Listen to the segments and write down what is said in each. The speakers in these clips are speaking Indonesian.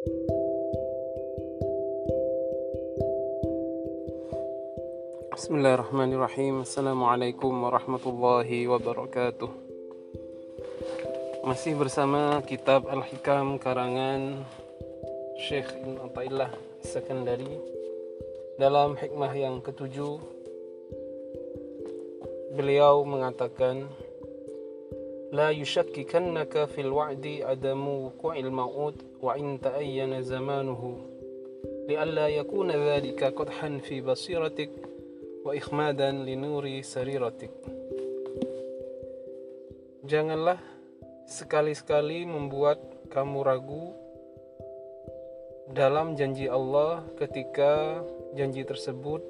Bismillahirrahmanirrahim. Assalamualaikum warahmatullahi wabarakatuh. Masih bersama kitab Al-Hikam karangan Syekh Ibn Atta'illah Sekandari. Dalam hikmah yang ketujuh Beliau mengatakan لا يشككنك في الوعد عدم وقوع الموعود وإن تأين زمانه لئلا يكون ذلك قدحا في بصيرتك وإخمادا لنور سريرتك Janganlah sekali-sekali membuat kamu ragu dalam janji Allah ketika janji tersebut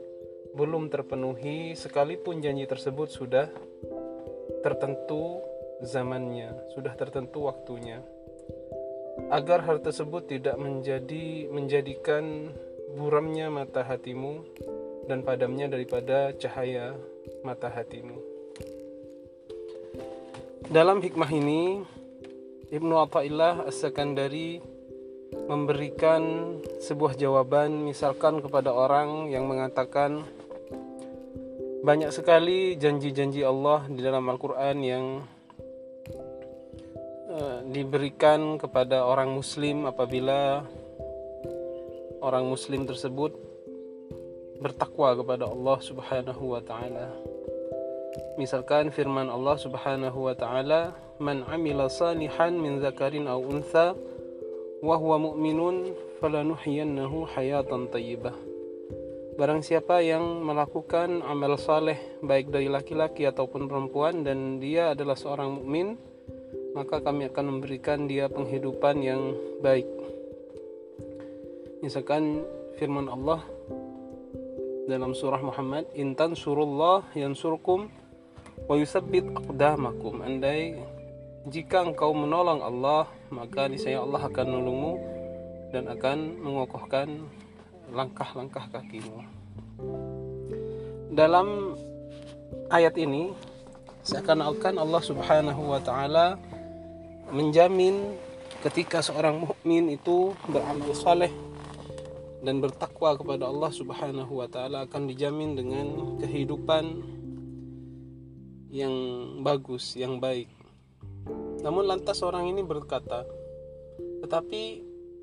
belum terpenuhi sekalipun janji tersebut sudah tertentu zamannya, sudah tertentu waktunya. Agar hal tersebut tidak menjadi menjadikan buramnya mata hatimu dan padamnya daripada cahaya mata hatimu. Dalam hikmah ini, Ibnu Athaillah As-Sakandari memberikan sebuah jawaban misalkan kepada orang yang mengatakan banyak sekali janji-janji Allah di dalam Al-Quran yang diberikan kepada orang Muslim apabila orang Muslim tersebut bertakwa kepada Allah Subhanahu wa taala. Misalkan firman Allah Subhanahu wa taala, "Man 'amila salihan min dzakarin aw untha wa huwa mu'minun falanuhyiyannahu hayatan thayyibah." Barang siapa yang melakukan amal saleh baik dari laki-laki ataupun perempuan dan dia adalah seorang mukmin, maka kami akan memberikan dia penghidupan yang baik. Misalkan firman Allah dalam surah Muhammad, "Intan surullah yansurkum wa yusabbit aqdamakum." Andai jika engkau menolong Allah, maka niscaya Allah akan menolongmu dan akan mengokohkan langkah-langkah kakimu. Dalam ayat ini seakan-akan Allah Subhanahu wa taala menjamin ketika seorang mukmin itu beramal saleh dan bertakwa kepada Allah Subhanahu wa taala akan dijamin dengan kehidupan yang bagus, yang baik. Namun lantas orang ini berkata, tetapi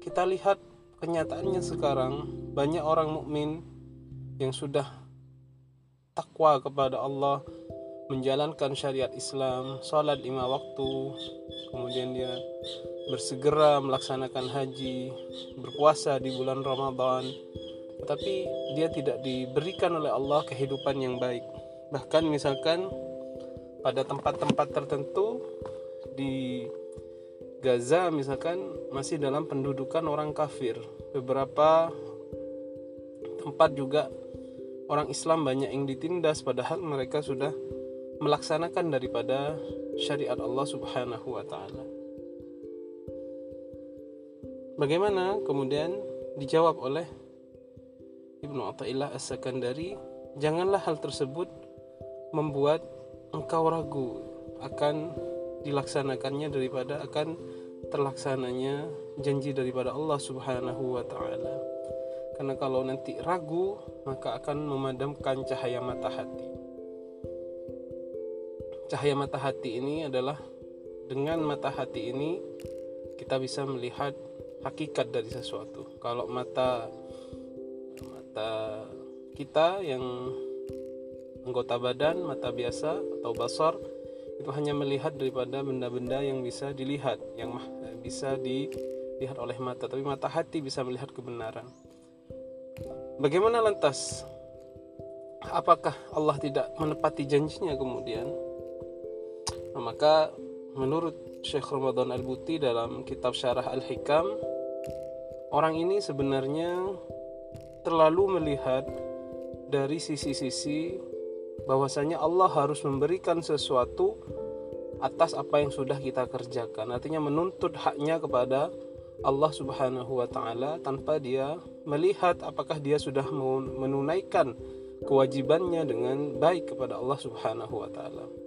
kita lihat kenyataannya sekarang banyak orang mukmin yang sudah takwa kepada Allah menjalankan syariat Islam, sholat lima waktu, kemudian dia bersegera melaksanakan haji, berpuasa di bulan Ramadan, tetapi dia tidak diberikan oleh Allah kehidupan yang baik. Bahkan misalkan pada tempat-tempat tertentu di Gaza misalkan masih dalam pendudukan orang kafir. Beberapa tempat juga orang Islam banyak yang ditindas padahal mereka sudah melaksanakan daripada syariat Allah Subhanahu wa taala. Bagaimana kemudian dijawab oleh Ibnu Athaillah As-Sakandari, janganlah hal tersebut membuat engkau ragu akan dilaksanakannya daripada akan terlaksananya janji daripada Allah Subhanahu wa taala. Karena kalau nanti ragu, maka akan memadamkan cahaya mata hati. Cahaya mata hati ini adalah dengan mata hati ini kita bisa melihat hakikat dari sesuatu. Kalau mata mata kita yang anggota badan, mata biasa atau basar itu hanya melihat daripada benda-benda yang bisa dilihat yang bisa dilihat oleh mata. Tapi mata hati bisa melihat kebenaran. Bagaimana lantas? Apakah Allah tidak menepati janjinya kemudian nah, maka menurut Syekh Ramadan Al-Buti dalam kitab Syarah Al-Hikam orang ini sebenarnya terlalu melihat dari sisi-sisi bahwasanya Allah harus memberikan sesuatu atas apa yang sudah kita kerjakan. Artinya menuntut haknya kepada Allah Subhanahu wa taala tanpa dia melihat apakah dia sudah menunaikan kewajibannya dengan baik kepada Allah Subhanahu wa taala.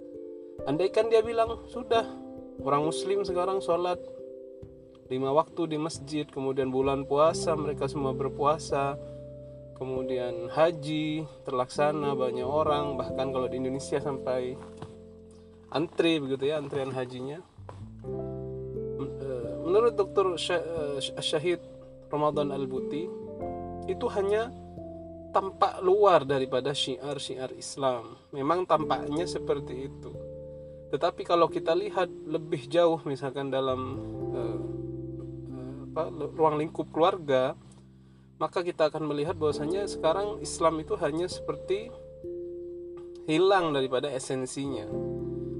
Andaikan dia bilang, "Sudah, orang muslim sekarang sholat lima waktu di masjid kemudian bulan puasa mereka semua berpuasa kemudian haji terlaksana banyak orang bahkan kalau di Indonesia sampai antri begitu ya antrian hajinya. Eh, menurut dokter eh, Syahid Ramadan Al-Buti itu hanya tampak luar daripada syiar-syiar Islam. Memang tampaknya seperti itu tetapi kalau kita lihat lebih jauh misalkan dalam uh, apa, ruang lingkup keluarga maka kita akan melihat bahwasanya sekarang Islam itu hanya seperti hilang daripada esensinya.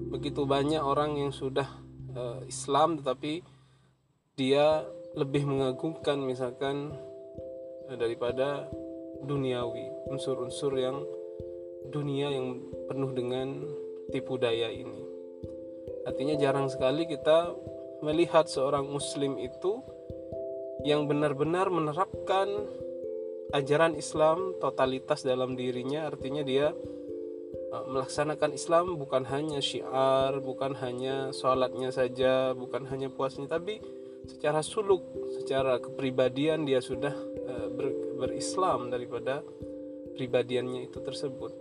Begitu banyak orang yang sudah uh, Islam tetapi dia lebih mengagungkan misalkan uh, daripada duniawi unsur-unsur yang dunia yang penuh dengan tipu daya ini artinya jarang sekali kita melihat seorang muslim itu yang benar-benar menerapkan ajaran Islam totalitas dalam dirinya. Artinya dia e, melaksanakan Islam bukan hanya syiar bukan hanya sholatnya saja bukan hanya puasnya tapi secara suluk secara kepribadian dia sudah e, ber, berislam daripada pribadiannya itu tersebut.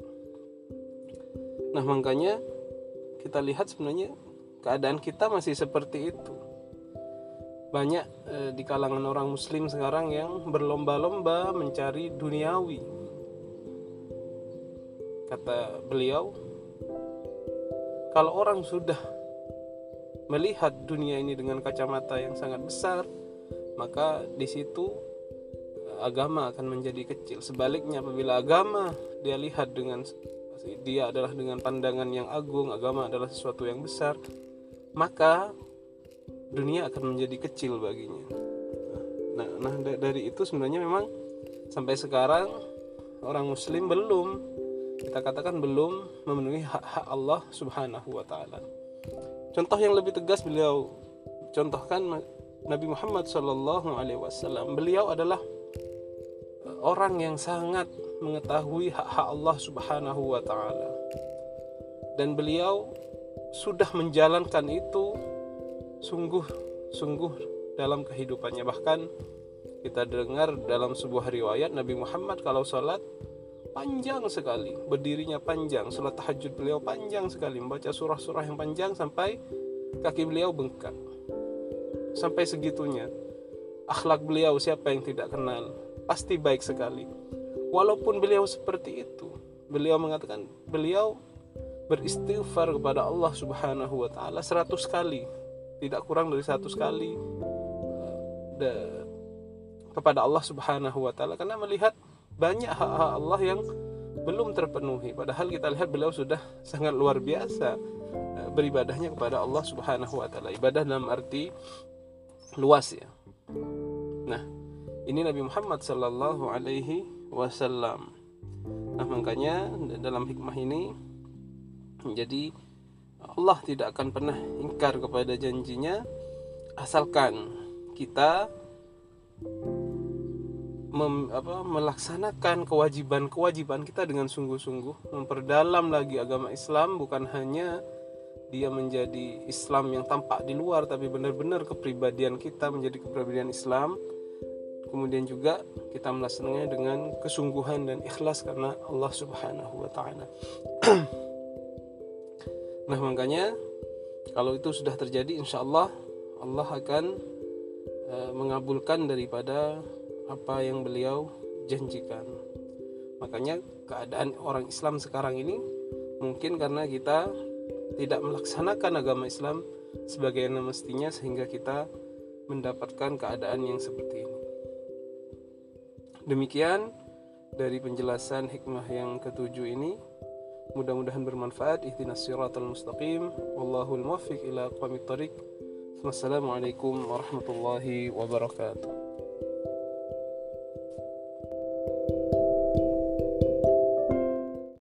Nah makanya kita lihat sebenarnya keadaan kita masih seperti itu. Banyak e, di kalangan orang muslim sekarang yang berlomba-lomba mencari duniawi. Kata beliau kalau orang sudah melihat dunia ini dengan kacamata yang sangat besar maka di situ e, agama akan menjadi kecil. Sebaliknya apabila agama dia lihat dengan dia adalah dengan pandangan yang agung agama adalah sesuatu yang besar maka dunia akan menjadi kecil baginya. Nah, nah dari itu sebenarnya memang sampai sekarang orang muslim belum kita katakan belum memenuhi hak-hak Allah Subhanahu wa taala. Contoh yang lebih tegas beliau contohkan Nabi Muhammad Shallallahu alaihi wasallam. Beliau adalah orang yang sangat mengetahui hak-hak Allah Subhanahu wa taala. Dan beliau sudah menjalankan itu sungguh sungguh dalam kehidupannya. Bahkan kita dengar dalam sebuah riwayat Nabi Muhammad kalau sholat panjang sekali. Berdirinya panjang sholat tahajud beliau panjang sekali. Membaca surah-surah yang panjang sampai kaki beliau bengkak. Sampai segitunya. Akhlak beliau siapa yang tidak kenal? Pasti baik sekali. Walaupun beliau seperti itu beliau mengatakan beliau beristighfar kepada Allah Subhanahu wa taala 100 kali tidak kurang dari satu sekali uh, kepada Allah Subhanahu wa taala. Karena melihat banyak hak-hak Allah yang belum terpenuhi. Padahal kita lihat beliau sudah sangat luar biasa uh, beribadahnya kepada Allah Subhanahu wa taala. Ibadah dalam arti luas ya. Nah ini Nabi Muhammad sallallahu alaihi wasallam. Nah makanya dalam hikmah ini jadi Allah tidak akan pernah ingkar kepada janjinya asalkan kita mem, apa, melaksanakan kewajiban-kewajiban kita dengan sungguh-sungguh memperdalam lagi agama Islam. Bukan hanya dia menjadi Islam yang tampak di luar tapi benar-benar kepribadian kita menjadi kepribadian Islam. Kemudian juga kita melaksanakannya dengan kesungguhan dan ikhlas karena Allah Subhanahu wa taala Nah makanya kalau itu sudah terjadi insya Allah Allah akan e, mengabulkan daripada apa yang beliau janjikan. Makanya keadaan orang Islam sekarang ini mungkin karena kita tidak melaksanakan agama Islam sebagaimana mestinya sehingga kita mendapatkan keadaan yang seperti ini. Demikian dari penjelasan hikmah yang ketujuh ini mudah-mudahan bermanfaat. Ihdinas siratal mustaqim. Wallahul muwaffiq ila aqwamit thoriq Wassalamualaikum warahmatullahi wabarakatuh